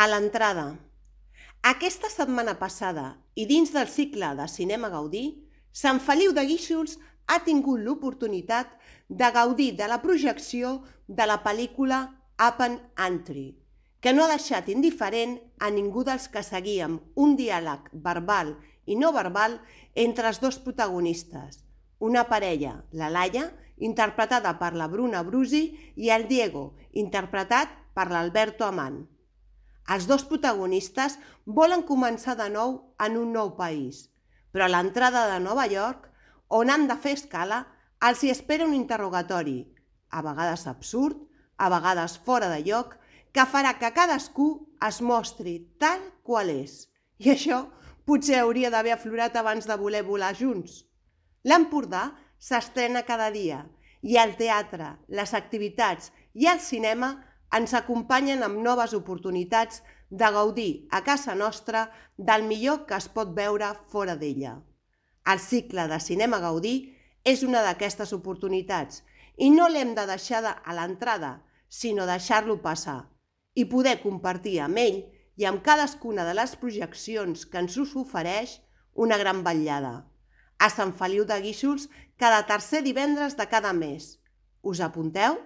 A l'entrada. Aquesta setmana passada i dins del cicle de Cinema Gaudí, Sant Feliu de Guíxols ha tingut l'oportunitat de gaudir de la projecció de la pel·lícula Up Entry, que no ha deixat indiferent a ningú dels que seguíem un diàleg verbal i no verbal entre els dos protagonistes, una parella, la Laia, interpretada per la Bruna Brusi, i el Diego, interpretat per l'Alberto Amant. Els dos protagonistes volen començar de nou en un nou país, però a l'entrada de Nova York, on han de fer escala, els hi espera un interrogatori, a vegades absurd, a vegades fora de lloc, que farà que cadascú es mostri tal qual és. I això potser hauria d'haver aflorat abans de voler volar junts. L'Empordà s'estrena cada dia i el teatre, les activitats i el cinema ens acompanyen amb noves oportunitats de gaudir a casa nostra del millor que es pot veure fora d'ella. El cicle de Cinema Gaudí és una d'aquestes oportunitats i no l'hem de deixar a l'entrada, sinó deixar-lo passar i poder compartir amb ell i amb cadascuna de les projeccions que ens us ofereix una gran vetllada. A Sant Feliu de Guíxols cada tercer divendres de cada mes. Us apunteu?